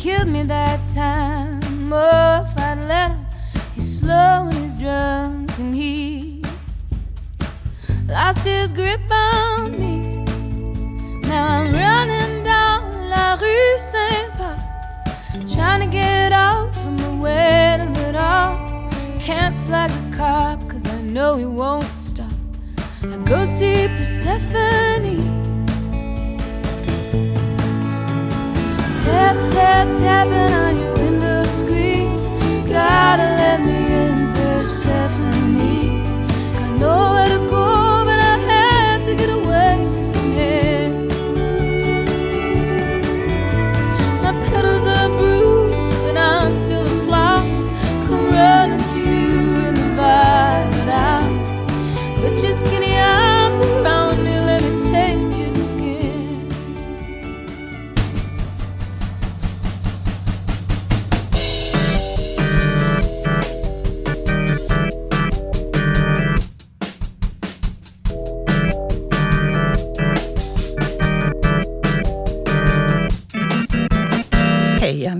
killed me that time. Oh, if I'd let him, he's slow and he's drunk and he lost his grip on me. Now I'm running down La Rue Saint Paul, trying to get out from the weight of it all. Can't flag a cop, cause I know he won't stop. I go see Persephone. Tap, tap, tapping on your window screen. Gotta let me in, Persephone. I know where to go,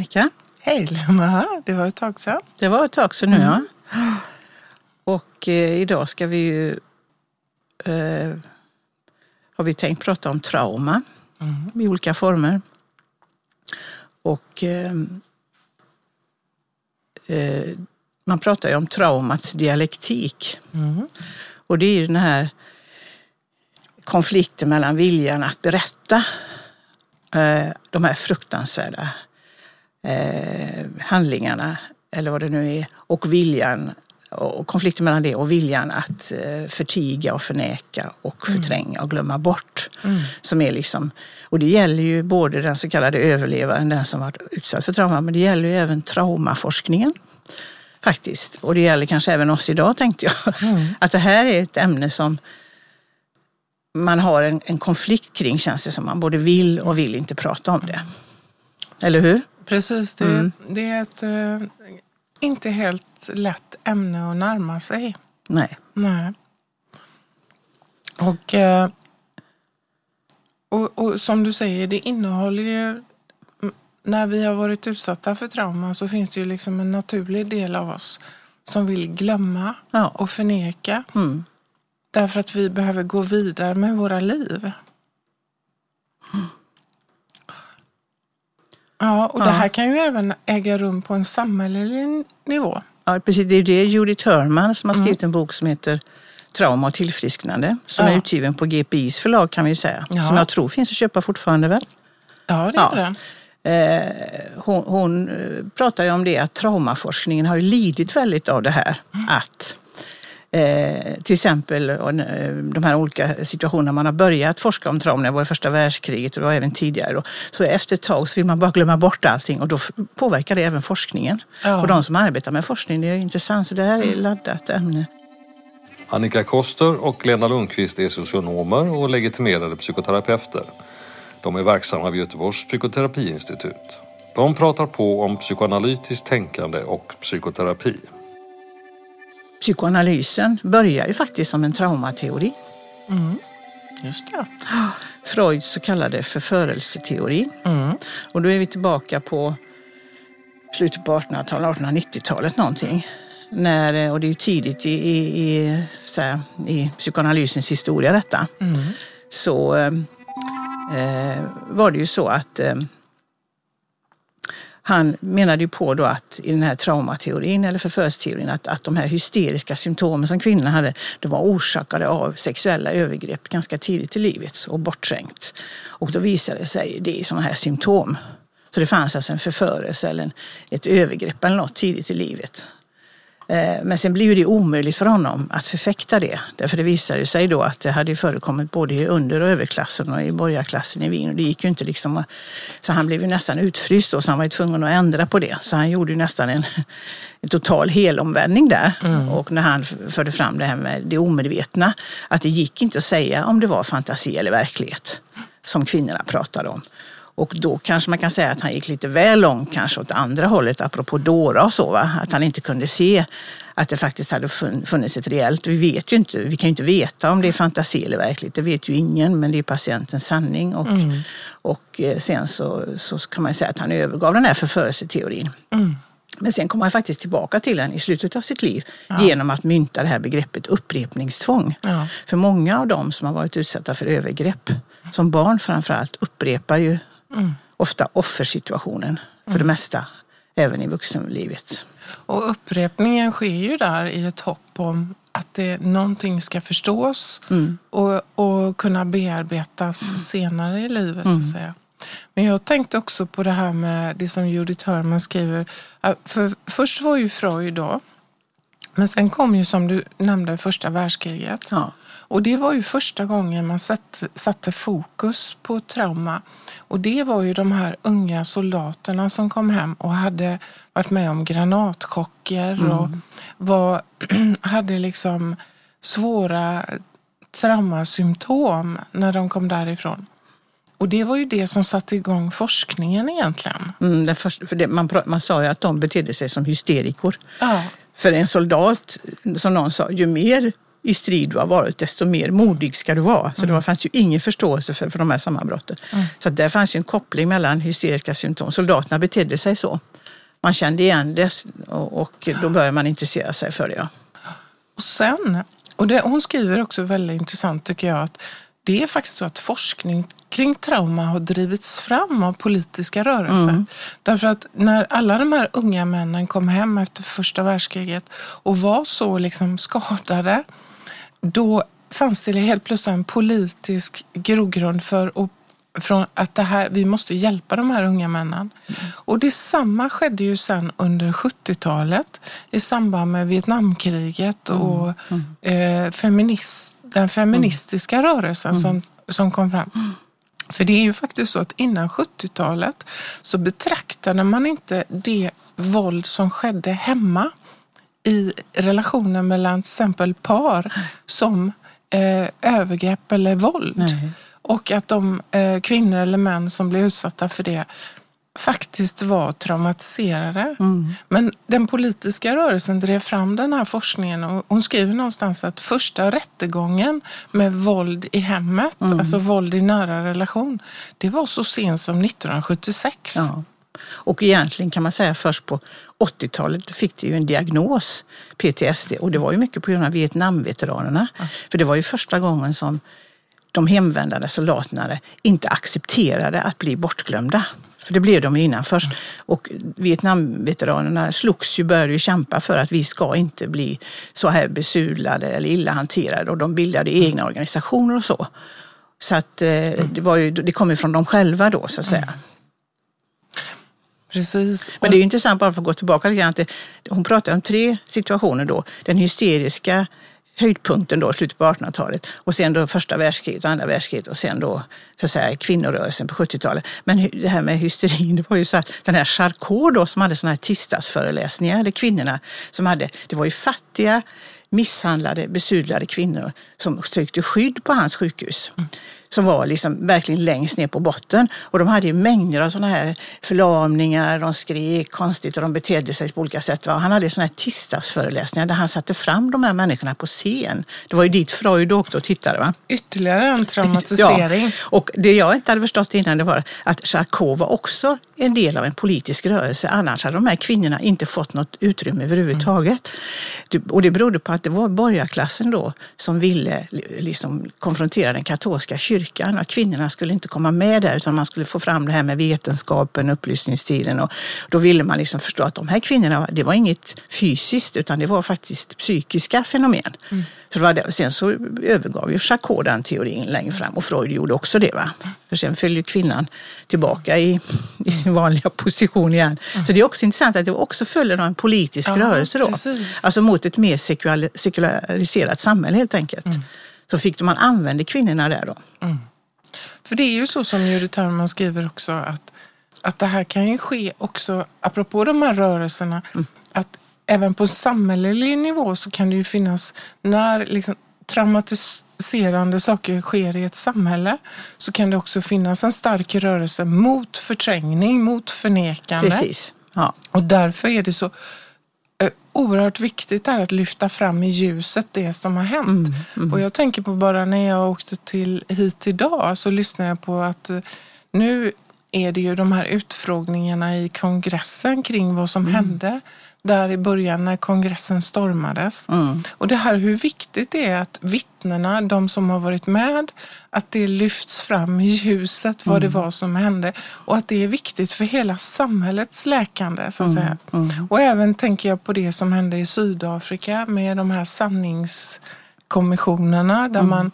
Annika. Hej Lena, det var ett tag sedan. Det var ett tag sedan nu ja. Och eh, idag ska vi ju, eh, har vi tänkt prata om trauma i olika former. Och eh, eh, man pratar ju om traumats dialektik. Och det är ju den här konflikten mellan viljan att berätta eh, de här fruktansvärda eh, handlingarna, eller vad det nu är, och viljan och konflikten mellan det och viljan att eh, förtiga och förneka och förtränga och glömma bort. Som är liksom, och det gäller ju både den så kallade överlevaren, den som varit utsatt för trauma, men det gäller ju även traumaforskningen. Faktiskt. Och det gäller kanske även oss idag tänkte jag. Att det här är ett ämne som man har en, en konflikt kring känns det som. Man både vill och vill inte prata om det. Eller hur? Precis, det, det är ett eh, inte helt lätt ämne att närma sig. Nej. Nej. Och, eh, och, och som du säger, det innehåller ju... När vi har varit utsatta för trauma så finns det ju liksom en naturlig del av oss som vill glömma Ja. och förneka. Mm. Därför att vi behöver gå vidare med våra liv. Ja, och det här kan ju även äga rum på en samhällelig nivå. Ja, precis. Det är det Judith Hörman som har skrivit en bok som heter Trauma och tillfrisknande. Som är utgiven på GPIs förlag kan vi säga. Som jag tror finns att köpa fortfarande väl? Ja, det är det. Eh, hon hon eh, pratar ju om det att traumaforskningen har ju lidit väldigt av det här. Att eh, till exempel eh, de här olika situationerna man har börjat forska om trauma, det var i första världskriget och det var även tidigare. Då. Så efter ett tag så vill man bara glömma bort allting och då påverkar det även forskningen. Ja. Och de som arbetar med forskning, det är intressant. Så det här är laddat ämne. Annika Koster och Lena Lundqvist är socionomer och legitimerade psykoterapeuter. De är verksamma vid Göteborgs psykoterapiinstitut. De pratar på om psykoanalytiskt tänkande och psykoterapi. Psykoanalysen börjar ju faktiskt som en traumateori. Just det. Freuds så kallade förförelseteori. Mm. Och då är vi tillbaka på slutet på 1800-talet, 1890-talet någonting. När, eh, och det är ju tidigt i, i, i, här, i psykoanalysens historia detta. Så eh, eh, var det ju så att eh, han menade ju på då att i den här traumateorin eller förförelseteorin att, att de här hysteriska symptomen som kvinnorna hade, de var orsakade av sexuella övergrepp ganska tidigt i livet och bortträngt. Och då visade det sig det i sådana här symptom. Så det fanns alltså en förförelse eller en, ett övergrepp eller något tidigt i livet. Eh, Men sen ju det omöjligt för honom att förfäkta det. Därför det visade sig då att det hade förekommit både i under och överklassen och i borgarklassen i Wien. Och det gick ju inte liksom så han blev ju nästan utfryst då, så han var ju tvungen att ändra på det. Så han gjorde ju nästan en, en total helomvändning där. Och när han förde fram det här med det omedvetna, att det gick inte att säga om det var fantasi eller verklighet som kvinnorna pratade om. Och då kanske man kan säga att han gick lite väl långt kanske åt andra hållet, apropå Dora och så. Va? Att han inte kunde se att det faktiskt hade funnits ett reellt. Vi vet ju inte, vi kan ju inte veta om det är fantasi eller verkligt. Det vet ju ingen, men det är patientens sanning. Och, mm. och eh, sen så, så kan man säga att han övergav den här förförelseteorin. Mm. Men sen kom han faktiskt tillbaka till den i slutet av sitt liv ja. genom att mynta det här begreppet upprepningstvång. Ja. För många av dem som har varit utsatta för övergrepp, som barn framförallt, upprepar ju mm. ofta offersituationen för mm. det mesta, även i vuxenlivet. Och upprepningen sker ju där i ett hopp om att det, någonting ska förstås mm. och, och kunna bearbetas mm. senare i livet. så att mm. säga. Men jag tänkte också på det här med det som Judith Hörman skriver. För först var ju Freud då, men sen kom ju som du nämnde första världskriget. Ja. Och det var ju första gången man satte, satte fokus på trauma. Och det var ju de här unga soldaterna som kom hem och hade varit med om granatchocker mm. och var, hade liksom svåra traumasymptom när de kom därifrån. Och det var ju det som satte igång forskningen egentligen. Mm, det först, för det, man, man sa ju att de betedde sig som hysterikor. Ja. För en soldat, som någon sa, ju mer i strid du har varit, desto mer modig ska du vara. Så mm. det fanns ju ingen förståelse för, för de här sammanbrotten. Mm. Så där fanns ju en koppling mellan hysteriska symptom. Soldaterna betedde sig så. Man kände igen det och, och då började man intressera sig för det. Ja. Och sen, och det, hon skriver också väldigt intressant tycker jag, att det är faktiskt så att forskning kring trauma har drivits fram av politiska rörelser. Mm. Därför att när alla de här unga männen kom hem efter första världskriget och var så liksom skadade, då fanns det helt plötsligt en politisk grogrund för att från att det här, vi måste hjälpa de här unga männen. Mm. Och detsamma skedde ju sen under 70-talet i samband med Vietnamkriget och mm. Eh, feminist, den feministiska mm. rörelsen som, som kom fram. För det är ju faktiskt så att innan 70-talet så betraktade man inte det våld som skedde hemma i relationen mellan till exempel par som eh, övergrepp eller våld. Nej. Och att de eh, kvinnor eller män som blev utsatta för det faktiskt var traumatiserade. Mm. Men den politiska rörelsen drev fram den här forskningen och hon skriver någonstans att första rättegången med våld i hemmet, mm. alltså våld i nära relation, det var så sent som 1976. Ja. Och egentligen kan man säga först på 80-talet fick det ju en diagnos, PTSD, och det var ju mycket på grund av Vietnamveteranerna. Ja. För det var ju första gången som de hemvändande soldaterna inte accepterade att bli bortglömda. För det blev de innan först. Och Vietnamveteranerna slogs ju, började ju kämpa för att vi ska inte bli så här besudlade eller illa hanterade. Och de bildade egna organisationer och så. Så att eh, det, var ju, det kom ju från dem själva då så att säga. Precis. Men det är ju intressant bara för att gå tillbaka lite grann. Hon pratar om tre situationer då. Den hysteriska höjdpunkten då, slutet på 1800-talet och sen då första världskriget och andra världskriget och sen då så att säga, kvinnorörelsen på 70-talet. Men det här med hysterin, det var ju så att den här Charcot då som hade sådana här tisdagsföreläsningar, det kvinnorna som hade, det var ju fattiga, misshandlade, besudlade kvinnor som sökte skydd på hans sjukhus. Mm som var liksom verkligen längst ner på botten. Och de hade ju mängder av sådana här förlamningar, de skrek konstigt och de betedde sig på olika sätt. Han hade sådana här tisdagsföreläsningar där han satte fram de här människorna på scen. Det var ju dit Freud åkte och tittade. Va? Ytterligare en traumatisering. ja. Och det jag inte hade förstått innan det var att Charcot var också en del av en politisk rörelse. Annars hade de här kvinnorna inte fått något utrymme överhuvudtaget. Mm. Och det berodde på att det var borgarklassen då som ville liksom konfrontera den katolska kyrkan kyrkan. Att kvinnorna skulle inte komma med där utan man skulle få fram det här med vetenskapen, upplysningstiden. Och då ville man liksom förstå att de här kvinnorna, det var inget fysiskt utan det var faktiskt psykiska fenomen. Mm. Så det var det. Sen så övergav ju Charcot den teorin längre fram och Freud gjorde också det. Va? För sen föll ju kvinnan tillbaka i, i sin vanliga position igen. Mm. Så det är också intressant att det också följde en politisk ja, rörelse då. Precis. Alltså mot ett mer sekulariserat samhälle helt enkelt. Mm så fick man använda kvinnorna där då. Mm. För det är ju så som Judith Thurman skriver också att, att det här kan ju ske också, apropå de här rörelserna, mm. att även på samhällelig nivå så kan det ju finnas, när liksom traumatis traumatiserande saker sker i ett samhälle så kan det också finnas en stark rörelse mot förträngning, mot förnekande. Precis. Ja. Och därför är det så oerhört viktigt är att lyfta fram i ljuset det som har hänt. Mm, mm. Och jag tänker på bara när jag åkte till, hit idag så lyssnade jag på att eh, nu är det ju de här utfrågningarna i kongressen kring vad som Mm. hände där i början när kongressen stormades. Mm. Och det här hur viktigt det är att vittnena, de som har varit med, att det lyfts fram i ljuset vad det Mm. var som hände och att det är viktigt för hela samhällets läkande så att säga. Mm. Och även tänker jag på det som hände i Sydafrika med de här sanningskommissionerna där man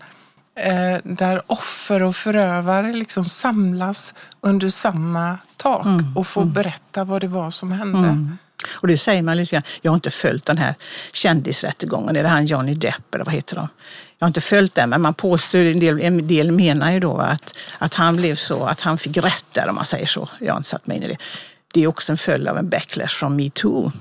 eh, där offer och förövare liksom samlas under samma tak och får berätta vad det var som hände. Och det säger man lite grann. Jag har inte följt den här kändisrättegången. Är det han Johnny Depp eller vad heter de? Jag har inte följt den, men man påstår, en del, en del menar ju då att, att han blev så, att han fick rätt där om man säger så. Jag har inte satt mig in i det. Det är också en följd av en backlash från metoo.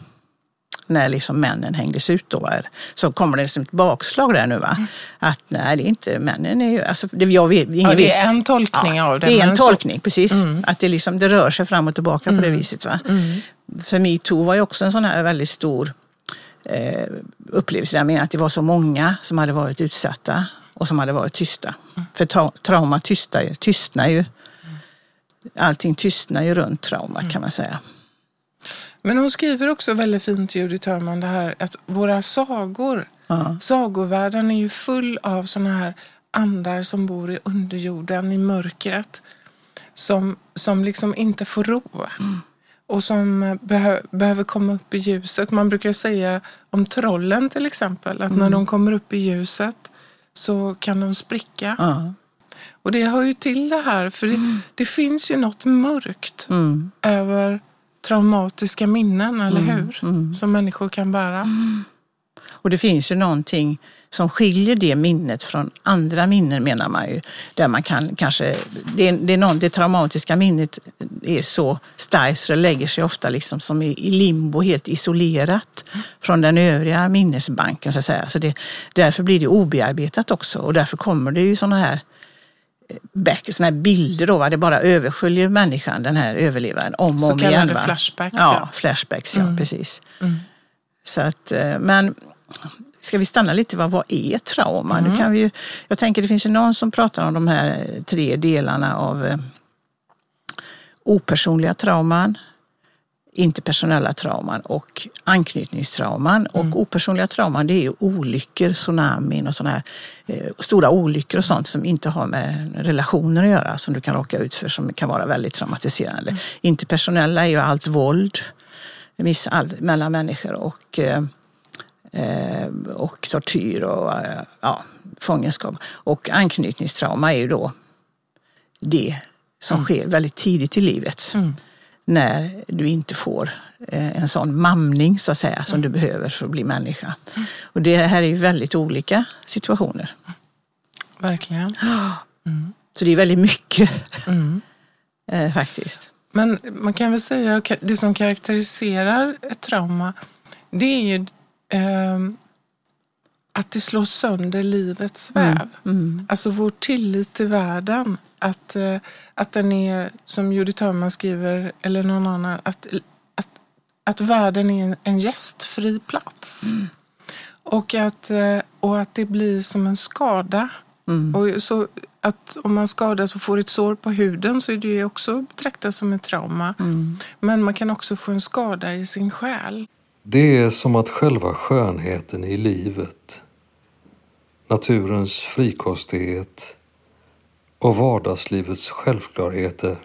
När liksom männen hängdes ut då. Så kommer det som ett bakslag där nu va. Att nej, det är inte männen. Är ju, alltså, det, jag vet, ingen Ja, det är en tolkning Ja, av det. Det är en men så- tolkning, precis. Att det, liksom, det rör sig fram och tillbaka på det viset. Va? För metoo var ju också en sån här väldigt stor eh, upplevelse. Jag menar att det var så många som hade varit utsatta och som hade varit tysta. För ta, trauma tystar ju, tystnar ju. Allting tystnar ju runt trauma kan man säga. Men hon skriver också väldigt fint, Judith Thörman, det här att våra sagor, Ja. sagovärlden är ju full av såna här andar som bor i underjorden, i mörkret, som, som liksom inte får ro. Och som eh, behö, behöver komma upp i ljuset. Man brukar säga om trollen till exempel, att när de kommer upp i ljuset så kan de spricka. Ja. Och det hör ju till det här, för det, det finns ju något mörkt Mm. över traumatiska minnen, eller hur? Som människor kan bära. Och det finns ju någonting som skiljer det minnet från andra minnen menar man ju. Där man kan kanske, det, det, är någon, det traumatiska minnet är så starkt så det lägger sig ofta liksom som i, limbo, helt isolerat från den övriga minnesbanken. Så att säga. Så det, därför blir det obearbetat också och därför kommer det ju sådana här back, såna här bilder då, va? det bara översköljer människan, den här överlevaren, om och Så om igen. kallade va? flashbacks, Ja, ja. flashbacks, ja precis. Så att, eh, men ska vi stanna lite, vad, vad är trauma? Nu kan vi ju, jag tänker det finns ju någon som pratar om de här tre delarna av eh, opersonliga trauman, interpersonella trauman och anknytningstrauman. Och opersonliga trauman det är ju olyckor, tsunamin och sådana här eh, stora olyckor och sånt som inte har med relationer att göra som du kan råka ut för som kan vara väldigt traumatiserande. Interpersonella är ju allt våld miss, all, mellan människor och eh, eh, och tortyr och eh, ja, fångenskap. Och anknytningstrauma är ju då det som sker väldigt tidigt i livet. När du inte får eh, en sån mamning så att säga som du behöver för att bli människa. Och det här är ju väldigt olika situationer. Verkligen. Så det är väldigt mycket eh, faktiskt. Men man kan väl säga att det som karaktäriserar ett trauma det är ju ehm, att det slår sönder livets väv. Alltså vår tillit till världen. Att, eh, att den är, som Judith Thörman skriver, eller någon annan, att, att, att världen är en, gästfri plats. Och, att, eh, och att det blir som en skada. Och så att om man skadas och får ett sår på huden så är det ju också betraktat som ett trauma. Men man kan också få en skada i sin själ. Det är som att själva skönheten i livet, naturens frikostighet och vardagslivets självklarheter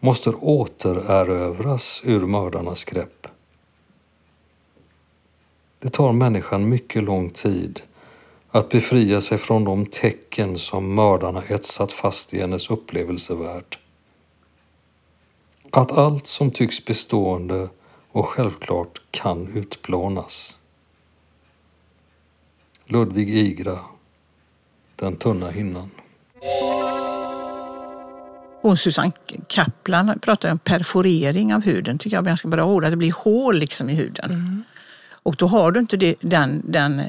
måste återerövras ur mördarnas grepp. Det tar människan mycket lång tid att befria sig från de tecken som mördarna etsat fast i hennes upplevelsevärld. Att allt som tycks bestående och självklart kan utplånas. Ludvig Igra, Den tunna hinnan. Hon Susanne Kaplan pratar om perforering av huden. tycker jag är ganska bra ord. Att det blir hål liksom i huden. Och då har du inte det, den, den eh,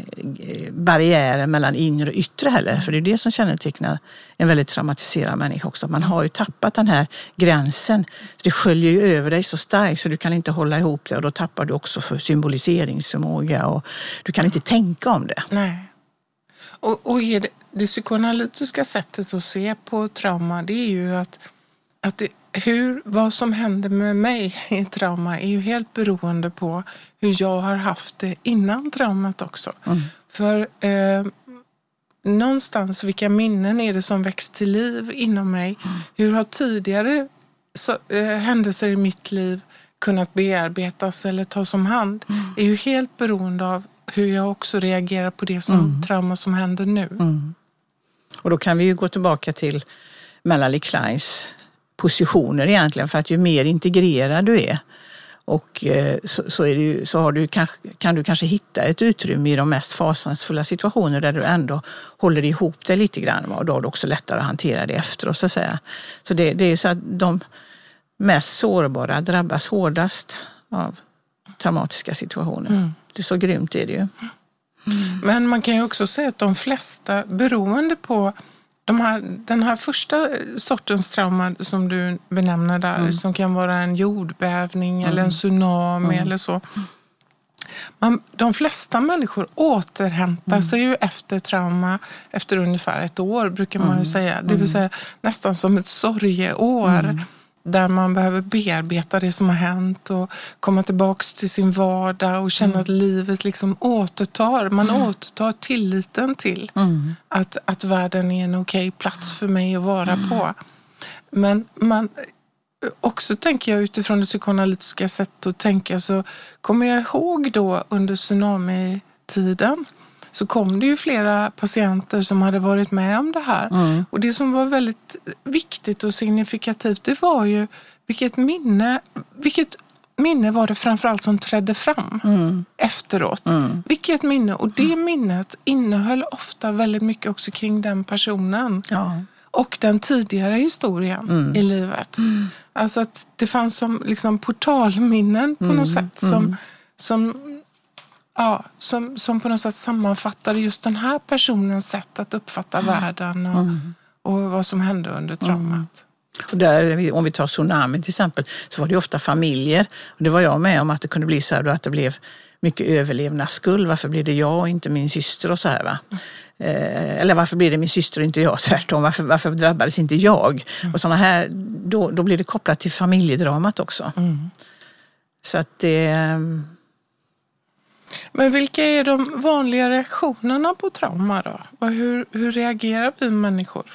barriären mellan inre och yttre heller. För det är det som kännetecknar en väldigt traumatiserad människa också. Man har ju tappat den här gränsen. Det sköljer ju över dig så starkt så du kan inte hålla ihop det och då tappar du också för symboliseringsförmåga och du kan inte tänka om det. Nej. Och, och det, det psykoanalytiska sättet att se på trauma det är ju att, att det, hur, vad som händer med mig i trauma är ju helt beroende på hur jag har haft det innan traumat också. Mm. För eh, någonstans, vilka minnen är det som väcks till liv inom mig? Mm. Hur har tidigare så, eh, händelser i mitt liv kunnat bearbetas eller tas om hand? Mm. är ju helt beroende av hur jag också reagerar på det som mm. trauma som händer nu. Mm. Och då kan vi ju gå tillbaka till Melanie Kleins positioner egentligen för att ju mer integrerad du är och eh, så, så, ju, så du, kan du kanske hitta ett utrymme i de mest fasansfulla situationer där du ändå håller ihop dig lite grann och då har du också lättare att hantera det efteråt. Så, att säga. så det, det är så att de mest sårbara drabbas hårdast av traumatiska situationer. Mm. Det är så grymt är det ju. Mm. Men man kan ju också säga att de flesta, beroende på de här, den här första sortens trauma som du benämner där, mm. som kan vara en jordbävning mm. eller en tsunami mm. eller så. Man, de flesta människor återhämtar mm. sig ju efter trauma efter ungefär ett år, brukar man ju mm. säga. Det vill mm. säga nästan som ett sorgeår där man behöver bearbeta det som har hänt och komma tillbaks till sin vardag och känna mm. att livet liksom återtar, man mm. återtar tilliten till mm. att, att världen är en okej okay plats för mig att vara mm. på. Men man, också tänker jag utifrån det psykoanalytiska sättet att tänka så kommer jag ihåg då under tsunamitiden så kom det ju flera patienter som hade varit med om det här. Mm. Och det som var väldigt viktigt och signifikativt det var ju vilket minne, vilket minne var det framförallt som trädde fram mm. efteråt. Mm. Vilket minne! Och det minnet innehöll ofta väldigt mycket också kring den personen. Ja. Och den tidigare historien mm. i livet. Mm. Alltså att det fanns som liksom portalminnen på något mm. sätt som, mm. som ja, som, som på något sätt sammanfattar just den här personens sätt att uppfatta mm. världen och, mm. och vad som hände under traumat. Mm. Och där, om vi tar tsunamin till exempel, så var det ofta familjer. Och det var jag med om att det kunde bli så här att det blev mycket överlevnadsskuld. Varför blir det jag och inte min syster och så här va? Eh, eller varför blir det min syster och inte jag? Tvärtom, varför, varför drabbades inte jag? Mm. Och såna här, då, då blir det kopplat till familjedramat också. Mm. Så att det, men vilka är de vanliga reaktionerna på trauma då? Och hur, hur reagerar vi människor?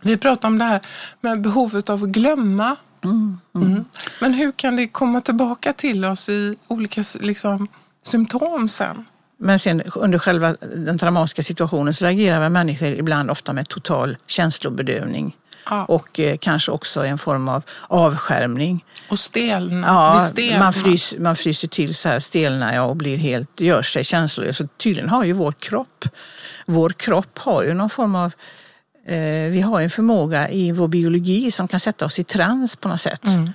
Vi pratar om det här med behovet av att glömma. Mm, mm. Mm. Men hur kan det komma tillbaka till oss i olika liksom, symptom sen? Men sen under själva den traumatiska situationen så reagerar människor ibland ofta med total känslobedövning. Ja. Och eh, kanske också en form av avskärmning. Och stelna. Ja, stelna. Man, frys, man fryser till så här, stelnar ja, och blir helt, gör sig känslolös. Så tydligen har ju vår kropp, vår kropp har ju någon form av eh, vi har en förmåga i vår biologi som kan sätta oss i trans på något sätt. Mm.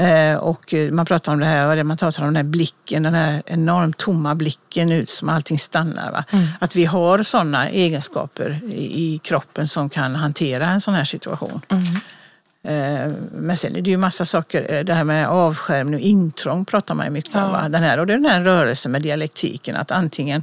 Eh, och man pratar om det här, man pratar om den här blicken, den här enormt tomma blicken ut som allting stannar. Mm. Att vi har sådana egenskaper i, kroppen som kan hantera en sån här situation. Mm. Eh, men sen är det ju massa saker, eh, det här med avskärmning och intrång pratar man ju mycket ja. om. Den här, och det är den här rörelsen med dialektiken, att antingen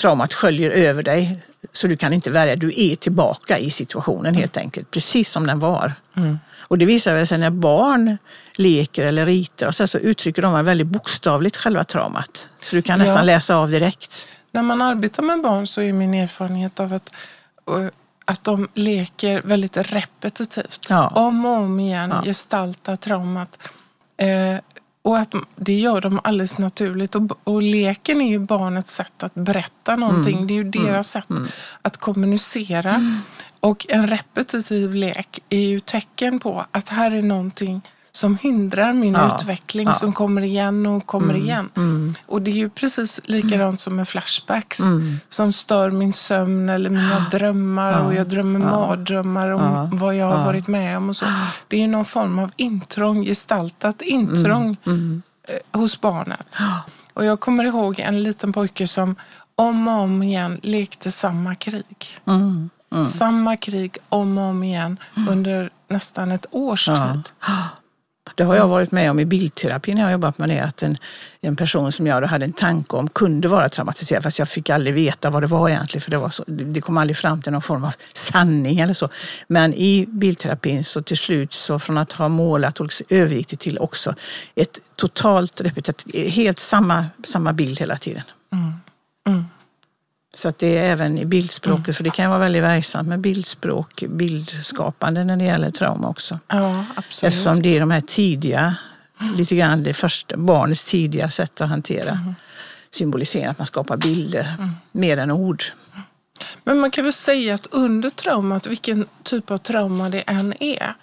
traumat sköljer över dig så du kan inte värja Du är tillbaka i situationen helt enkelt, precis som den var. Mm. Och det visar sig när barn leker eller ritar och så, så uttrycker de väldigt bokstavligt själva traumat. Så du kan nästan ja. läsa av direkt. När man arbetar med barn så är min erfarenhet av att, eh, att de leker väldigt repetitivt. Ja. Om och om igen ja. gestaltar traumat. Eh, och att det gör de alldeles naturligt. Och, och leken är ju barnets sätt att berätta någonting. Mm. Det är ju deras mm. sätt mm. att kommunicera. Mm. Och en repetitiv lek är ju tecken på att här är någonting som hindrar min ja, utveckling ja. som kommer igen och kommer mm, igen. Mm. Och det är ju precis likadant som med flashbacks mm. som stör min sömn eller mina drömmar ja, och jag drömmer mardrömmar om vad jag har varit med om och så. Det är ju någon form av intrång, gestaltat intrång. Mm, mm. eh, hos barnet. Och jag kommer ihåg en liten pojke som om och om igen lekte samma krig. Mm. Samma krig om och om igen under nästan ett års Ja. tid. Det har jag varit med om i bildterapi när jag jobbat med det. Att en, en person som jag hade en tanke om kunde vara traumatiserad fast jag fick aldrig veta vad det var egentligen för det, var så, det kom aldrig fram till någon form av sanning eller så. Men i bildterapin så till slut så från att ha målat övergick det till också ett totalt repetitivt, helt samma, samma bild hela tiden. Mm. Så att det är även i bildspråket, för det kan vara väldigt verksamt med bildspråk, bildskapande när det gäller trauma också. Ja, absolut. Eftersom det är de här tidiga, lite grann det första, barnets tidiga sätt att hantera. Symbolisera att man skapar bilder mer än ord. Men man kan väl säga att under traumat, vilken typ av trauma det än är,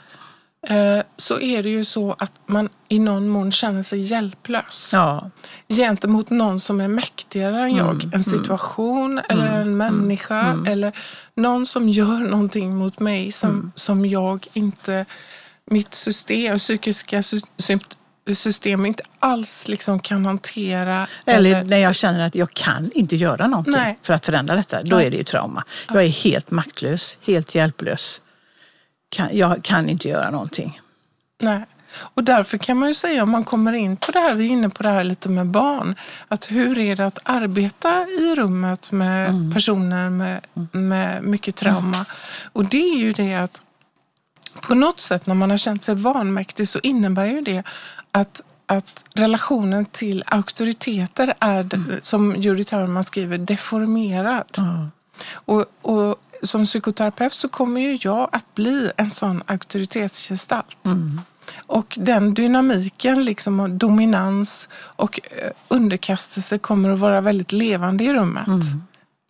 eh, så är det ju så att man i någon mån känner sig hjälplös. Ja, gentemot någon som är mäktigare än jag. En situation eller en människa eller någon som gör någonting mot mig som, som jag inte, mitt system, psykiska sy- sy- system inte alls liksom kan hantera. eller när jag känner att jag kan inte göra någonting Nej. för att förändra detta, då Nej. är det ju trauma. Jag är helt maktlös, helt hjälplös. Kan, jag kan inte göra någonting. Nej. Och därför kan man ju säga, om man kommer in på det här, vi är inne på det här lite med barn, att hur är det att arbeta i rummet med personer med, med mycket trauma? Och det är ju det att på något sätt när man har känt sig vanmäktig så innebär ju det att att relationen till auktoriteter är, de- som Judith Herman skriver, deformerad. Och, och som psykoterapeut så kommer ju jag att bli en sån auktoritetsgestalt. Och den dynamiken, liksom dominans och eh, underkastelse kommer att vara väldigt levande i rummet.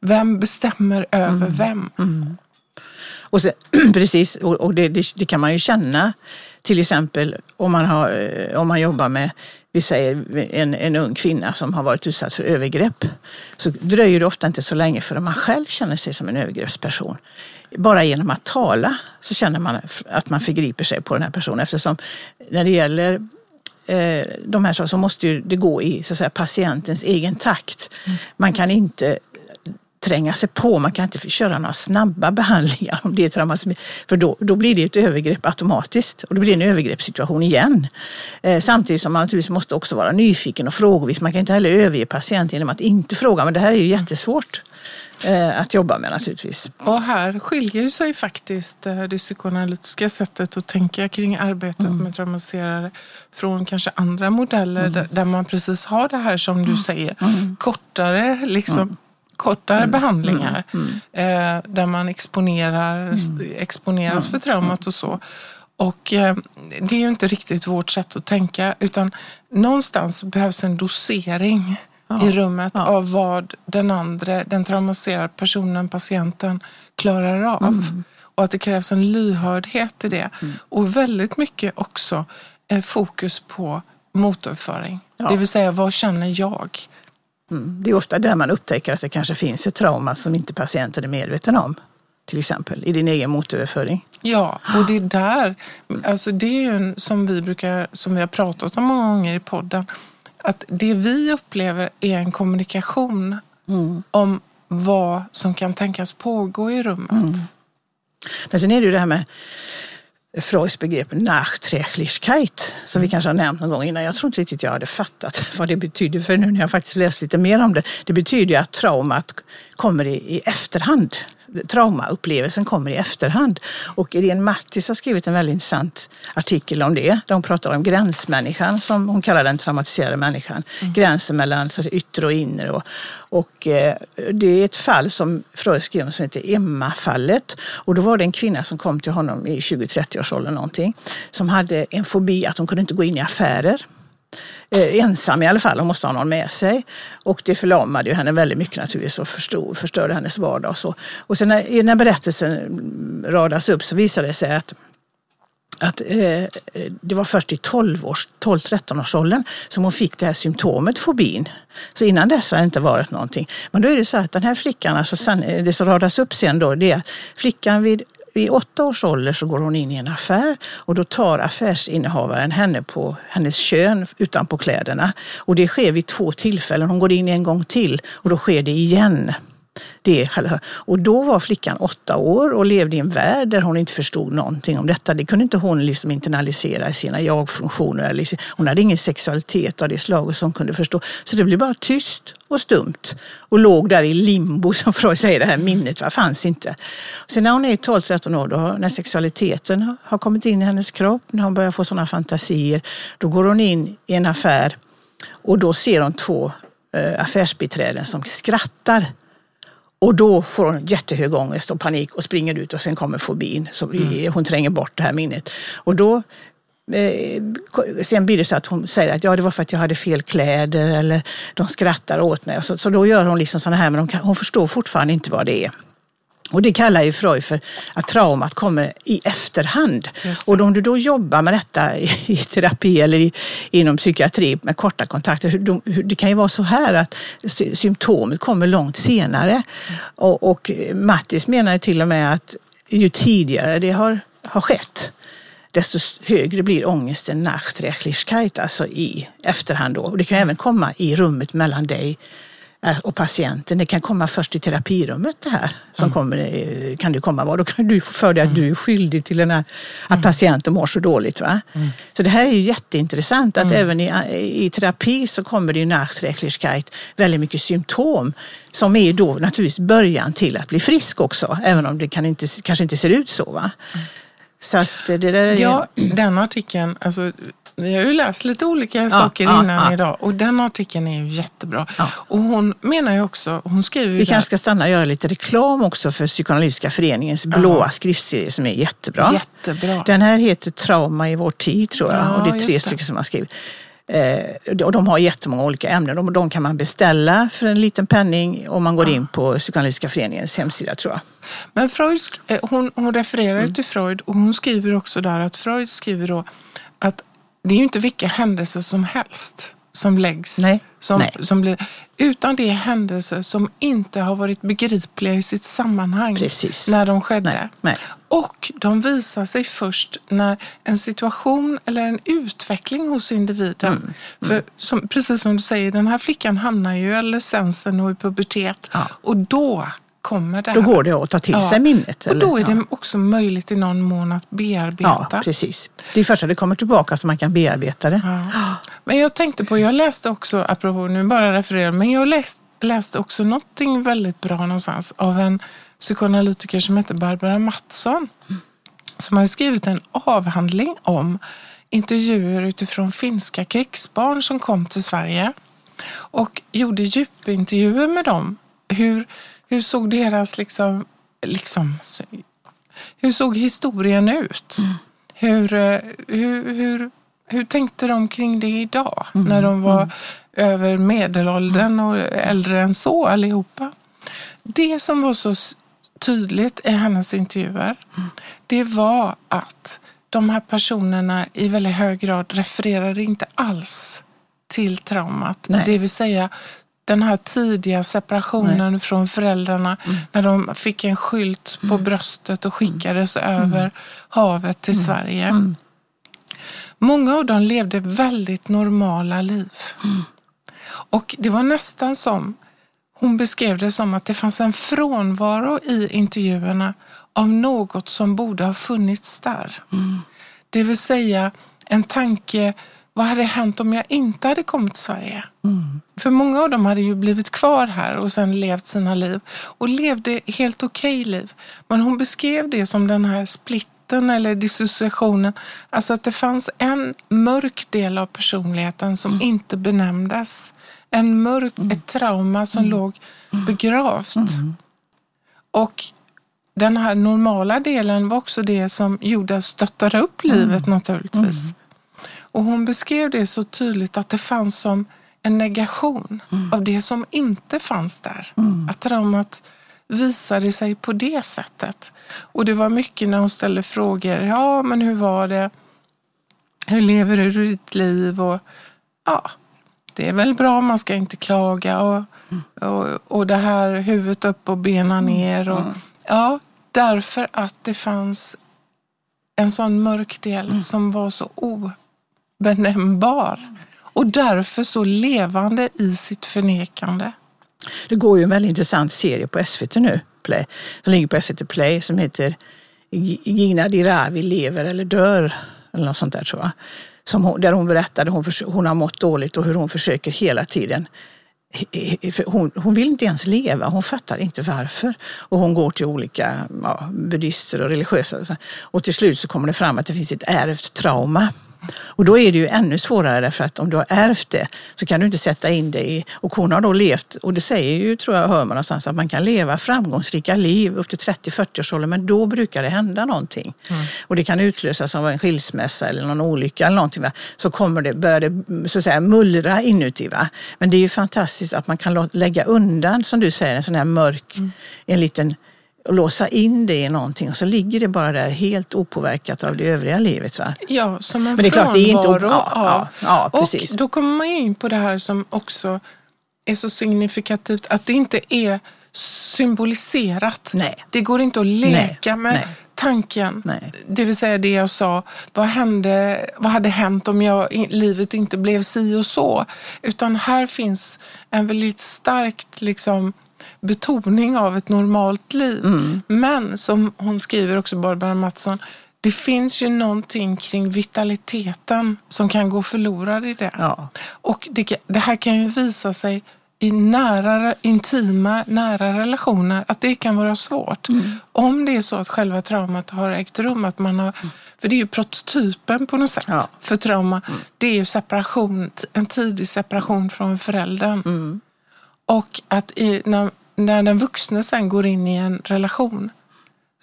Vem bestämmer över vem? Och sen, precis, och, och det, det, det kan man ju känna till exempel om man, har, eh, om man jobbar med vi säger en, en ung kvinna som har varit utsatt för övergrepp. Så dröjer det ofta inte så länge förrän man själv känner sig som en övergreppsperson. Bara genom att tala så känner man att man förgriper sig på den här personen eftersom när det gäller eh, de här så måste ju det gå i så att säga, patientens egen takt. Man kan inte tränga sig på. Man kan inte köra några snabba behandlingar om det är traumatism. För då, då blir det ett övergrepp automatiskt och då blir det en övergreppssituation igen. Eh, samtidigt som man naturligtvis måste också vara nyfiken och frågvis. Man kan inte heller överge patienten genom att inte fråga. Men det här är ju jättesvårt eh, att jobba med naturligtvis. Och här skiljer sig faktiskt eh, det psykoanalytiska sättet att tänka kring arbetet med traumatiserade från kanske andra modeller där, där man precis har det här som du säger, kortare liksom kortare behandlingar eh, där man exponerar, exponeras för traumat och så. Och eh, det är ju inte riktigt vårt sätt att tänka utan någonstans behövs en dosering i rummet ja. av vad den andra, den traumatiserade personen, patienten klarar av. Och att det krävs en lyhördhet i det. Och väldigt mycket också eh, fokus på motorföring. Ja. Det vill säga, vad känner jag? Mm. Det är ofta där man upptäcker att det kanske finns ett trauma som inte patienten är medveten om. Till exempel i din egen motöverföring. Ja, och det är där, alltså det är ju som vi brukar, som vi har pratat om många gånger i podden, att det vi upplever är en kommunikation om vad som kan tänkas pågå i rummet. Men sen är det ju det här med Freuds begrepp Nachträglichkeit som vi kanske har nämnt någon gång innan. Jag tror inte riktigt jag hade fattat vad det betyder för nu när jag faktiskt läst lite mer om det. Det betyder ju att traumat kommer i, i efterhand. Traumaupplevelsen kommer i efterhand. Och Irene Mattis har skrivit en väldigt intressant artikel om det. Där hon pratar om gränsmänniskan, som hon kallar den traumatiserade människan. Gränsen mellan så yttre och inre. Och, och eh, det är ett fall som Freud skrev om som heter Emma-fallet. Och då var det en kvinna som kom till honom i 20-30-årsåldern någonting. Som hade en fobi att hon kunde inte gå in i affärer. Eh, ensam i alla fall, hon måste ha någon med sig. Och det förlamade ju henne väldigt mycket naturligtvis och förstod, förstörde hennes vardag. Och, så. och sen när, när berättelsen radas upp så visade det sig att att eh, det var först i 12-13-årsåldern 12 som hon fick det här symptomet fobin. Så innan dess har det inte varit någonting. Men då är det så att den här flickan, alltså sen, eh, det som radas upp sen då, det är att flickan vid vid åtta års ålder så går hon in i en affär och då tar affärsinnehavaren henne på hennes kön utanpå kläderna. Och det sker vid två tillfällen. Hon går in en gång till och då sker det igen. Det är själva. Och då var flickan åtta år och levde i en värld där hon inte förstod någonting om detta. Det kunde inte hon liksom internalisera i sina jag-funktioner. Liksom- hon hade ingen sexualitet av det slaget som hon kunde förstå. Så det blev bara tyst och stumt och låg där i limbo, som Freud säger, det här minnet va, fanns inte. Sen när hon är 12-13 år, då, när sexualiteten har kommit in i hennes kropp, när hon börjar få sådana fantasier, då går hon in i en affär och då ser hon två eh, affärsbiträden som skrattar och då får hon jättehög ångest och panik och springer ut och sen kommer fobin. Så mm. Hon tränger bort det här minnet. Och då eh, Sen blir det så att hon säger att ja, det var för att jag hade fel kläder eller de skrattar åt mig. Så, så då gör hon liksom sådana här, men hon, kan, hon förstår fortfarande inte vad det är. Och det kallar ju Freud för att traumat kommer i efterhand. Och om du då jobbar med detta i terapi eller i, inom psykiatri med korta kontakter, det kan ju vara så här att symptomet kommer långt senare. Mm. Och, och Mattis menar ju till och med att ju tidigare det har, har skett, desto högre blir ångesten nachträchlichkeit, alltså i efterhand. Då. Och det kan även komma i rummet mellan dig och patienten. Det kan komma först i terapirummet det här. Som mm. kommer, eh, kan det komma vara. Då kan du få för dig att mm. du är skyldig till den här, att mm. patienten mår så dåligt. Va? Mm. Så det här är ju jätteintressant att mm. även i, i terapi så kommer det ju Nachträchlichkeit väldigt mycket symptom som är då naturligtvis början till att bli frisk också. Även om det kan inte, kanske inte ser ut så. Va? Mm. Så att det där är... Ja, den artikeln, alltså, vi har ju läst lite olika ja, saker ja, innan ja. idag och den artikeln är ju jättebra. Och hon menar ju också, hon skriver Vi kanske ska stanna och göra lite reklam också för Psykoanalytiska föreningens blåa skriftserie som är jättebra. jättebra. Den här heter Trauma i vår tid tror jag och det är tre stycken som har skrivit. Eh, och de har jättemånga olika ämnen. De, de kan man beställa för en liten penning om man går in på Psykoanalytiska föreningens hemsida tror jag. Men Freud, eh, hon, hon refererar mm. till Freud och hon skriver också där att Freud skriver då att det är ju inte vilka händelser som helst som läggs. Nej. Som, Nej. Som blir, utan det är händelser som inte har varit begripliga i sitt sammanhang Precis. när de skedde. Nej. Nej. Och de visar sig först när en situation eller en utveckling hos individen. Mm. Mm. För som, precis som du säger, den här flickan hamnar ju i adolescensen och i pubertet. Ja. Och då kommer det Då går det att ta till sig minnet. Och då är det också möjligt i någon mån att bearbeta. Ja, precis. Det är först när det kommer tillbaka som man kan bearbeta det. Ja. Men jag tänkte på, jag läste också, apropå nu bara referera, men jag läste, läste också någonting väldigt bra någonstans av en psykoanalytiker som heter Barbara Mattsson. Som har skrivit en avhandling om intervjuer utifrån finska krigsbarn som kom till Sverige. Och gjorde djupintervjuer med dem. Hur hur såg deras liksom, liksom hur såg historien ut? Mm. Hur, eh, hur, hur, hur tänkte de kring det idag mm. när de var mm. över medelåldern och äldre än så allihopa? Det som var så tydligt i hennes intervjuer, mm. det var att de här personerna i väldigt hög grad refererade inte alls till traumat. Nej. Det vill säga den här tidiga separationen Nej. från föräldrarna mm. när de fick en skylt på mm. bröstet och skickades mm. över mm. havet till mm. Sverige. Mm. Många av dem levde väldigt normala liv. Och det var nästan som, hon beskrev det som att det fanns en frånvaro i intervjuerna av något som borde ha funnits där. Det vill säga en tanke vad hade hänt om jag inte hade kommit till Sverige? Mm. För många av dem hade ju blivit kvar här och sen levt sina liv och levde helt okej okay liv. Men hon beskrev det som den här splitten eller dissociationen. Alltså att det fanns en mörk del av personligheten som mm. inte benämndes. En mörk, mm. ett trauma som mm. låg begravt. Mm. Och den här normala delen var också det som gjorde att stöttade upp livet mm. naturligtvis. Och hon beskrev det så tydligt att det fanns som en negation mm. av det som inte fanns där. Mm. Att traumat visade sig på det sättet. Och det var mycket när hon ställde frågor. Ja, men hur var det? Hur lever du ditt liv? Och, ja, det är väl bra, man ska inte klaga. Och, mm. och, och det här huvudet upp och benen mm. ner. Och, mm. ja, Därför att det fanns en sån mörk del som var så obenämnbar och därför så levande i sitt förnekande. Det går ju en väldigt intressant serie på SVT nu, Play, som ligger på SVT Play som heter Gina Dirawi lever eller dör, eller något sånt där tror jag. Som hon, där hon berättade hon, hon har mått dåligt och hur hon försöker hela tiden hon, hon, vill inte ens leva, hon fattar inte varför. Och hon går till olika ja, buddhister och religiösa. Och till slut så kommer det fram att det finns ett ärvt trauma och då är det ju ännu svårare därför att om du har ärvt det så kan du inte sätta in det i... Och hon har då levt, och det säger ju, tror jag, hör man någonstans, att man kan leva framgångsrika liv upp till 30-40 års ålder, men då brukar det hända någonting. Mm. Och det kan utlösas av en skilsmässa eller någon olycka eller någonting. Va? Så kommer det, börjar det så att säga, mullra inuti. Va? Men det är ju fantastiskt att man kan lägga undan, som du säger, en sån här mörk, mm. en liten och låsa in det i någonting och så ligger det bara där helt opåverkat av det övriga livet. Va? Ja, som en Men det är klart, det är inte ja, ja, ja, precis. Och då kommer man in på det här som också är så signifikativt, att det inte är symboliserat. Nej. Det går inte att leka Nej. med Nej. tanken. Nej. Det vill säga det jag sa, vad, hände, vad hade hänt om jag, livet inte blev si och så? Utan här finns en väldigt starkt liksom, betoning av ett normalt liv. Mm. Men som hon skriver också, Barbara Mattsson, det finns ju någonting kring vitaliteten som kan gå förlorad i det. Ja. Och det, det, här kan ju visa sig i nära, intima, nära relationer, att det kan vara svårt. Mm. Om det är så att själva traumat har ägt rum, att man har, för det är ju prototypen på något sätt ja. för trauma. Mm. Det är ju separation, en tidig separation från föräldern. Mm. Och att i, när, när den vuxne sen går in i en relation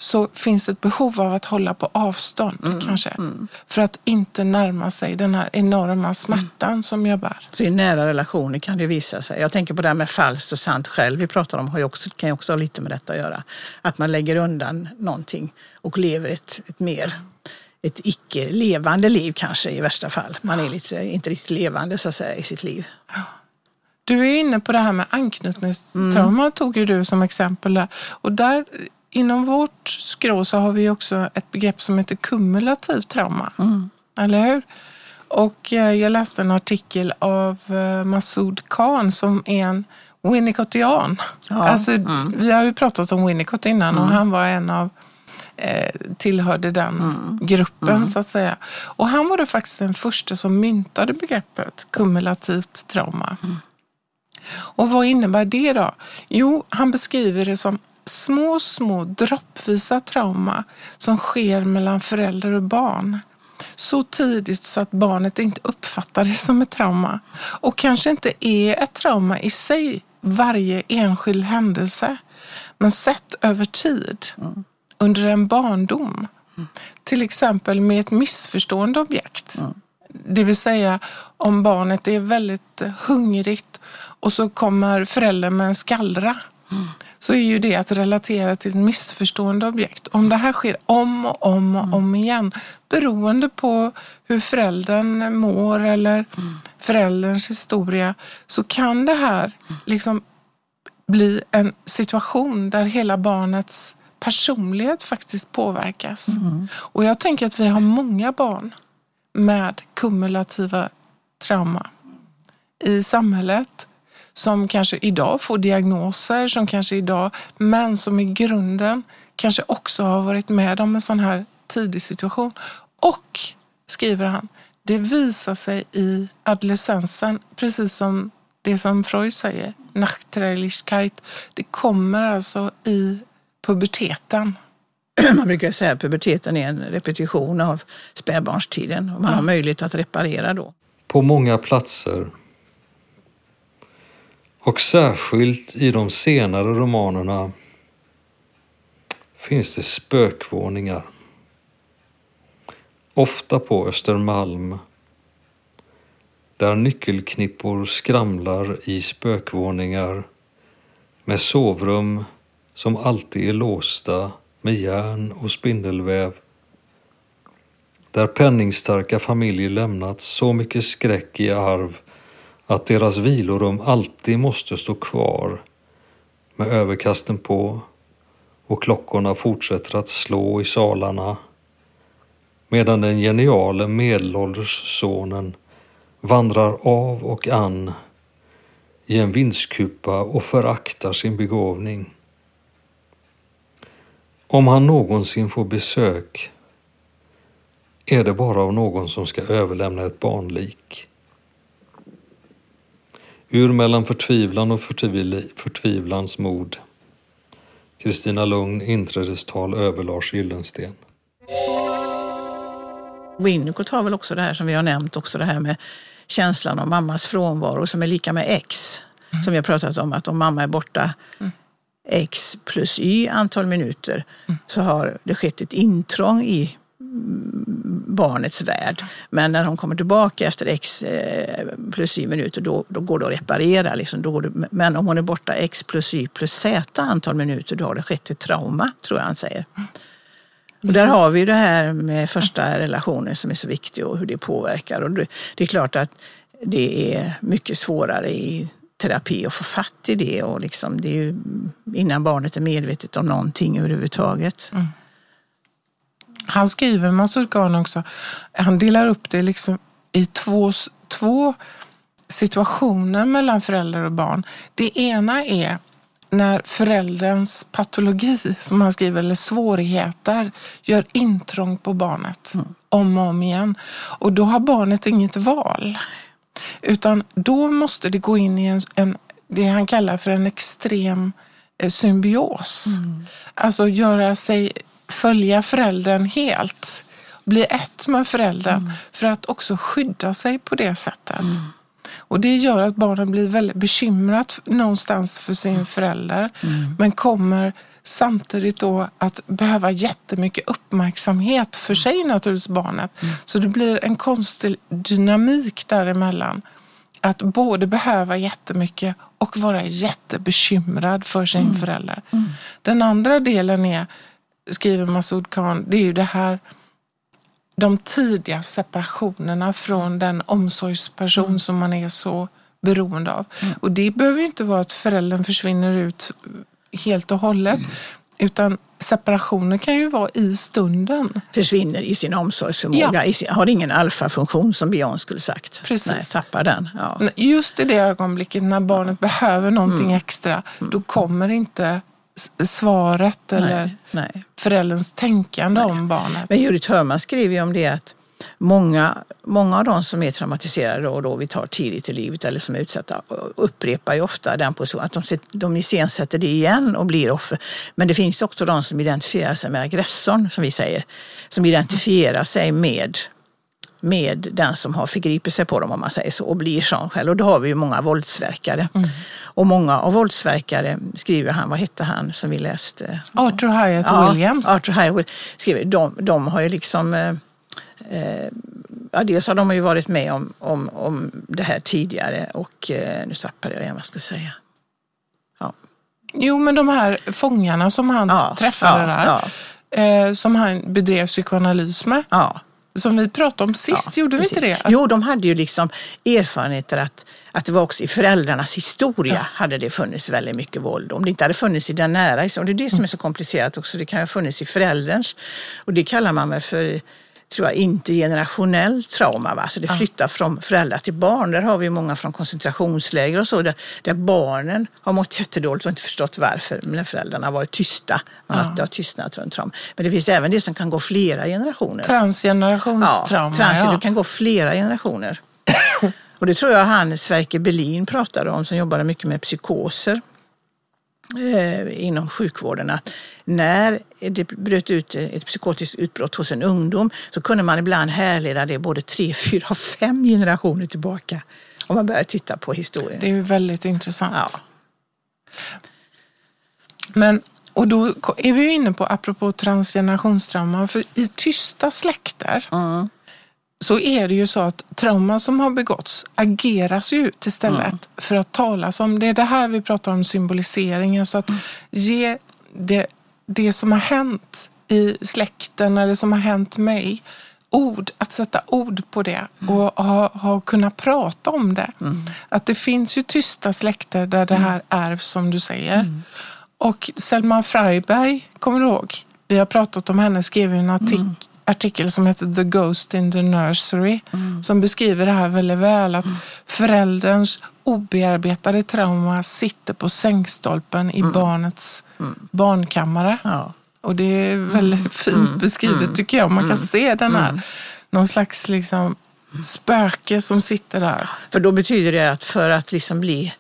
så finns det ett behov av att hålla på avstånd mm, kanske. Mm. För att inte närma sig den här enorma smärtan mm. som jag bär. Så i nära relationer kan det visa sig. Jag tänker på det här med falskt och sant själv vi pratar om, har ju också, kan ju också ha lite med detta att göra. Att man lägger undan någonting och lever ett, ett mer ett icke-levande liv kanske i värsta fall. Man är lite, inte riktigt levande så att säga i sitt liv. Du är inne på det här med anknytningstrauma, mm. tog ju du som exempel där. Och där inom vårt skrå så har vi också ett begrepp som heter kumulativt trauma. Mm. Eller hur? Och eh, jag läste en artikel av eh, Masoud Khan som är en Winnicottian. Ja. Alltså, mm. Vi har ju pratat om Winnicott innan och mm. han var en av eh, tillhörde den mm. gruppen mm. så att säga. Och han var det faktiskt den första som myntade begreppet kumulativt trauma. Och vad innebär det då? Jo, han beskriver det som små, små droppvisa trauma som sker mellan förälder och barn. Så tidigt så att barnet inte uppfattar det som ett trauma. Och kanske inte är ett trauma i sig, varje enskild händelse. Men sett över tid, mm. under en barndom. Mm. Till exempel med ett missförstående objekt. Mm. Det vill säga om barnet är väldigt hungrigt och så kommer föräldern med en skallra. Mm. Så är ju det att relatera till ett missförstående objekt. Om det här sker om och om och mm. om igen beroende på hur föräldern mår eller mm. förälderns historia så kan det här liksom bli en situation där hela barnets personlighet faktiskt påverkas. Mm. Och jag tänker att vi har många barn med kumulativa trauma i samhället som kanske idag får diagnoser, som kanske idag, men som i grunden kanske också har varit med om en sån här tidig situation. Och, skriver han, det visar sig i adolescensen, precis som det som Freud säger, Nachträglichkeit. Det kommer alltså i puberteten. Man brukar säga att puberteten är en repetition av spädbarnstiden och man ja. har möjlighet att reparera då. På många platser och särskilt i de senare romanerna finns det spökvåningar. Ofta på Östermalm. Där nyckelknippor skramlar i spökvåningar med sovrum som alltid är låsta med järn och spindelväv. Där penningstarka familjer lämnat så mycket skräck i arv att deras vilorum alltid måste stå kvar med överkasten på och klockorna fortsätter att slå i salarna medan den geniale medelålders sonen vandrar av och an i en vindskupa och föraktar sin begåvning. Om han någonsin får besök är det bara av någon som ska överlämna ett barnlik. Ur mellan förtvivlan och förtvil förtvivlans mod. Kristina Lugn, inträdestal över Lars Gyllensten. Winnicott har väl också det här som vi har nämnt, också det här med känslan av mammas frånvaro som är lika med X. Mm. Som vi har pratat om, att om mamma är borta mm. X plus Y antal minuter mm. så har det skett ett intrång i barnets värld. Men när hon kommer tillbaka efter x eh, plus y minuter då, då går det att reparera. Liksom. Då det, men om hon är borta x plus y plus z antal minuter då har det skett ett trauma, tror jag han säger. Och där har vi det här med första relationer som är så viktigt och hur det påverkar. Och det, det är klart att det är mycket svårare i terapi att få fatt i det. Och liksom, det är ju innan barnet är medvetet om någonting överhuvudtaget. Mm. Han skriver Masud Khan också, han delar upp det liksom i två, två situationer mellan föräldrar och barn. Det ena är när förälderns patologi, som han skriver, eller svårigheter, gör intrång på barnet mm. om och om igen. Och då har barnet inget val. Utan då måste det gå in i en, en det han kallar för en extrem eh, symbios. Mm. Alltså göra sig följa föräldern helt. Bli ett med föräldern mm. för att också skydda sig på det sättet. Mm. Och Det gör att barnen blir väldigt bekymrat någonstans för sin mm. förälder. Mm. Men kommer samtidigt då att behöva jättemycket uppmärksamhet för sig naturligtvis barnet. Mm. Så det blir en konstig dynamik däremellan. Att både behöva jättemycket och vara jättebekymrad för sin mm. förälder. Mm. Den andra delen är skriver Masoud Khan, det är ju det här de tidiga separationerna från den omsorgsperson mm. som man är så beroende av. Mm. Och det behöver ju inte vara att föräldern försvinner ut helt och hållet. Mm. Utan separationer kan ju vara i stunden. Försvinner i sin omsorgsförmåga, ja. sin, har ingen alfafunktion som Björn skulle sagt. Precis. Nej, tappar den. Ja. Just i det ögonblicket när barnet behöver någonting mm. extra, då kommer inte svaret eller nej, förälderns tänkande nej. om barnet. Men Judith Hörman skriver ju om det att många, många av de som är traumatiserade och då vi tar tidigt i livet eller som är utsatta upprepar ju ofta den positionen, att de, de iscensätter det igen och blir offer. Men det finns också de som identifierar sig med aggressorn, som vi säger, som identifierar sig med med den som har förgripit sig på dem om man säger så och blir sån själv. Och då har vi ju många våldsverkare. Mm. Och många av våldsverkare, skriver han, vad hette han som vi läste? Arthur Hyatt ja, Williams. Arthur Hyatt skriver, de, de har ju liksom eh, eh, ja, dels har de ju varit med om, om, om det här tidigare och eh, nu tappade jag igen vad jag ska säga. Ja. Jo, men de här fångarna som han ja, träffade ja, där, eh, som han bedrev psykoanalys med. Ja som vi pratade om sist, ja, gjorde vi inte det? Att... Jo, de hade ju liksom erfarenheter att, att det var också i föräldrarnas historia ja. hade det funnits väldigt mycket våld. Om det inte hade funnits i den nära historien, det är det som är så komplicerat också, det kan ha funnits i förälderns. Och det kallar man väl för tror jag, intergenerationellt trauma. Va? Så det flyttar från föräldrar till barn. Där har vi många från koncentrationsläger och så, där, där barnen har mått jättedåligt och inte förstått varför. Men föräldrarna har varit tysta. Man har, ja. har tystnat runt trauma. Men det finns även det som kan gå flera generationer. Transgenerationstrauma. Ja, trans, ja. det kan gå flera generationer. och det tror jag han, Sverker Berlin, pratade om, som jobbade mycket med psykoser inom sjukvården att när det bröt ut ett psykotiskt utbrott hos en ungdom så kunde man ibland härleda det både tre, fyra, fem generationer tillbaka. Om man börjar titta på historien. Det är väldigt intressant. Ja. Men, och då är vi inne på, apropå transgenerationstrauma, för i tysta släkter mm så är det ju så att trauma som har begåtts ageras ju istället mm. för att talas om. Det är det här vi pratar om symboliseringen. Så att mm. ge det, det som har hänt i släkten eller som har hänt mig ord, att sätta ord på det mm. och ha, ha kunnat prata om det. Mm. Att det finns ju tysta släkter där det här ärvs som du säger. Mm. Och Selma Freiberg, kommer du ihåg? Vi har pratat om henne, skrev en artik mm. Artikel som heter The Ghost in the Nursery mm. som beskriver det här väldigt väl. Att mm. förälderns obearbetade trauma sitter på sängstolpen i mm. barnets mm. barnkammare. Ja. Och det är väldigt mm. fint beskrivet tycker jag. Man kan se den här, någon slags liksom spöke som sitter där. För då betyder det att för att liksom bli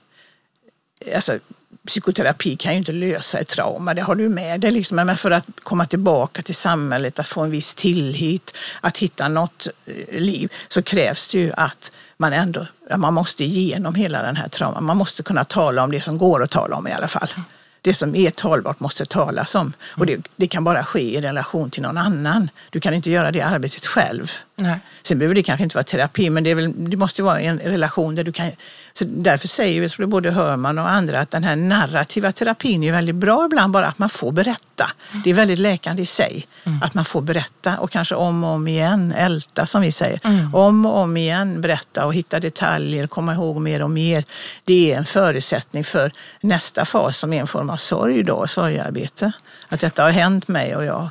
alltså, psykoterapi kan ju inte lösa ett trauma, det har du med dig. Liksom. Men för att komma tillbaka till samhället, att få en viss tillit, att hitta något eh, liv, så krävs det ju att man ändå man måste igenom hela den här trauman. Man måste kunna tala om det som går att tala om i alla fall det som är talbart måste talas om. Och det, det, kan bara ske i relation till någon annan. Du kan inte göra det arbetet själv. Nej. Sen behöver det kanske inte vara terapi, men det, väl, det måste vara en relation där du kan... Så därför säger vi, tror både Hörman och andra, att den här narrativa terapin är väldigt bra ibland, bara att man får berätta. Det är väldigt läkande i sig, mm. att man får berätta och kanske om och om igen, älta som vi säger. Mm. Om och om igen berätta och hitta detaljer, komma ihåg mer och mer. Det är en förutsättning för nästa fas som är en form av sorg då, sorgarbete. Att detta har hänt mig och jag,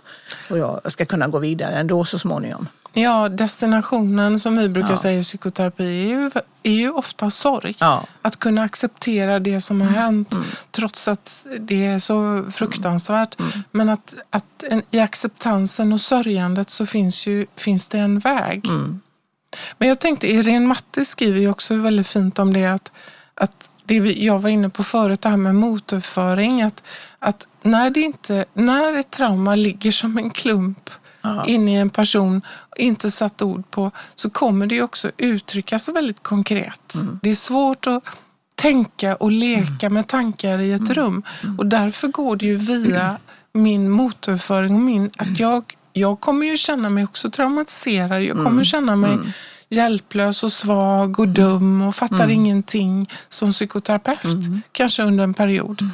och jag ska kunna gå vidare ändå så småningom. Ja, destinationen som vi brukar ja. säga i psykoterapi är ju, är ju ofta sorg. Ja. Att kunna acceptera det som har mm. hänt mm. trots att det är så fruktansvärt. Mm. mm. Men att, att en, i acceptansen och sörjandet så finns, ju, finns det en väg. Mm. Men jag tänkte, Irene Matte skriver ju också väldigt fint om det att, att det jag var inne på förut, det här med motorföring. Att, att när, det inte, när ett trauma ligger som en klump Aha. inne i en person, inte satt ord på, så kommer det också uttryckas väldigt konkret. Mm. Det är svårt att tänka och leka mm. med tankar i ett mm. rum mm. och därför går det ju via min motorföring och min, att jag, jag kommer ju känna mig också traumatiserad. Jag kommer mm. känna mig mm. hjälplös och svag och dum och fattar ingenting som psykoterapeut, kanske under en period.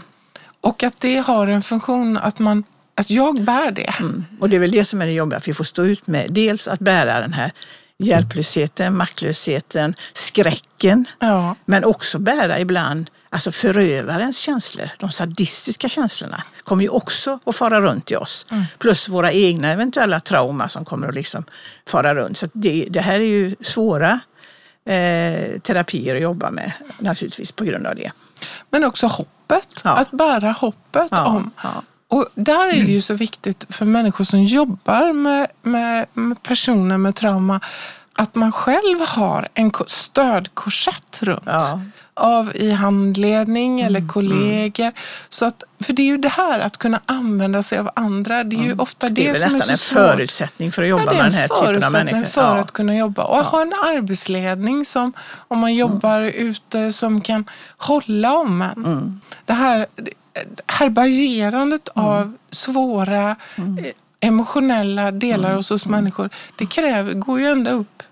Och att det har en funktion att man att jag bär det. Mm. Och det är väl det som är det jobbiga, att vi får stå ut med dels att bära den här hjälplösheten, maktlösheten, skräcken. Ja. Men också bära ibland alltså förövarens känslor, de sadistiska känslorna, kommer ju också att fara runt i oss. Mm. Plus våra egna eventuella trauma som kommer att liksom fara runt. Så det, det här är ju svåra eh, terapier att jobba med naturligtvis på grund av det. Men också hoppet, ja. att bära hoppet ja, om ja. Och där är det ju så viktigt för människor som jobbar med, med, med personer med trauma att man själv har en stödkorsett runt. Ja. Av i handledning eller mm, kollegor. Mm. Så att, för det är ju det här att kunna använda sig av andra. Det är ju mm. ofta det, det är som är så Det är nästan en förutsättning för att jobba ja, med den här typen av människor. för ja. att kunna jobba. Och ja. ha en arbetsledning som, om man jobbar mm. ute, som kan hålla om en. Mm. Det här, härbärgerandet mm. av svåra mm. Eh, emotionella delar mm. hos oss människor, det kräver, går ju ända upp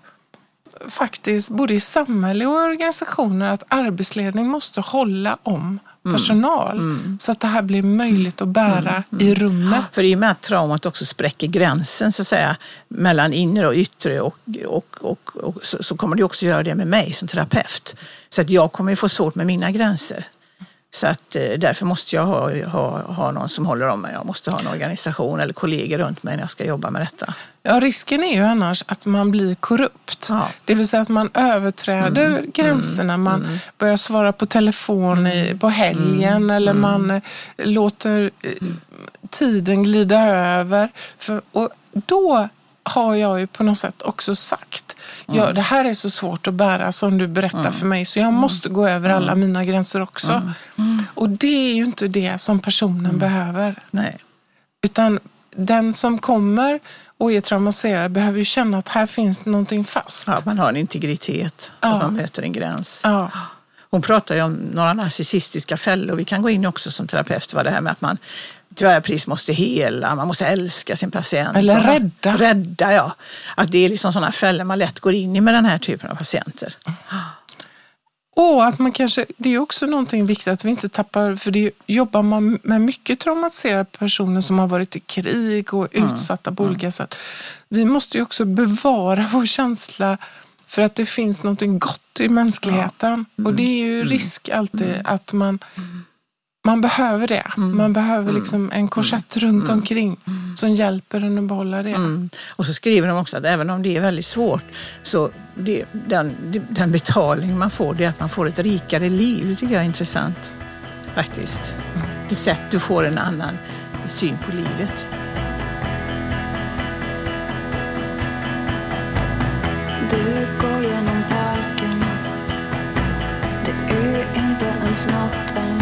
faktiskt både i samhälle och organisationer att arbetsledning måste hålla om mm. personal mm. så att det här blir möjligt att bära mm. i rummet. För i och med att traumat också spräcker gränsen så att säga, mellan inre och yttre och, och, och, och så, så, kommer det också göra det med mig som terapeut. Så att jag kommer få svårt med mina gränser. Så att, eh, därför måste jag ha, ha, ha någon som håller om mig. Jag måste ha en organisation eller kollegor runt mig när jag ska jobba med detta. Ja, risken är ju annars att man blir korrupt. Ja. Det vill säga att man överträder mm. gränserna. Mm. Man mm. börjar svara på telefon i, mm. på helgen mm. eller man eh, låter eh, tiden glida över. För, och då har jag ju på något sätt också sagt. Mm. Ja, det här är så svårt att bära som du berättar mm. för mig så jag måste gå över alla mm. mina gränser också. Mm. Mm. Och det är ju inte det som personen behöver. Nej. Utan den som kommer och är traumatiserad behöver ju känna att här finns någonting fast. Ja, man har en integritet, ja. att man möter en gräns. Ja. Hon pratar ju om några narcissistiska fällor. Vi kan gå in också som terapeut vad det här med att man pris måste hela, man måste älska sin patient. Eller rädda. Rädda, ja. Att det är liksom sådana fällor man lätt går in i med den här typen av patienter. Och att man kanske, det är också någonting viktigt att vi inte tappar, för det jobbar man med mycket traumatiserade personer som har varit i krig och mm. utsatta på olika sätt. Vi måste ju också bevara vår känsla för att det finns någonting gott i mänskligheten. Ja. Mm. Och det är ju risk alltid mm. att man man behöver det. Mm. Man behöver liksom en korsett runt omkring som hjälper en att behålla det. Mm. Och så skriver de också att även om det är väldigt svårt så det, den, den betalning man får det är att man får ett rikare liv. Det tycker jag är intressant faktiskt. Det sätt du får en annan syn på livet. Du går genom parken Det är inte ens natt än Och två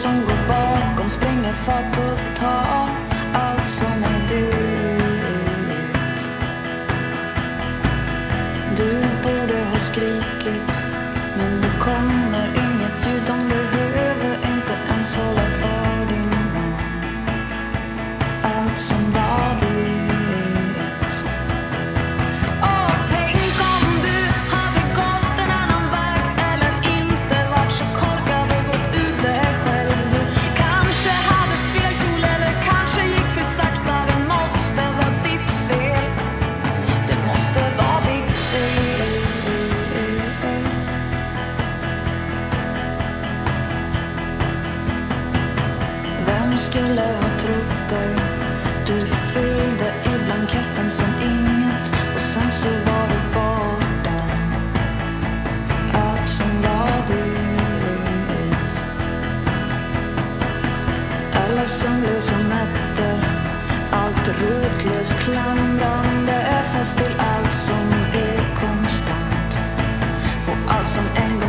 som går bakom springer fatt och tar allt som är sömnlösa nätter. Allt rotlöst klamrande är fast till allt som är konstant. Och allt som en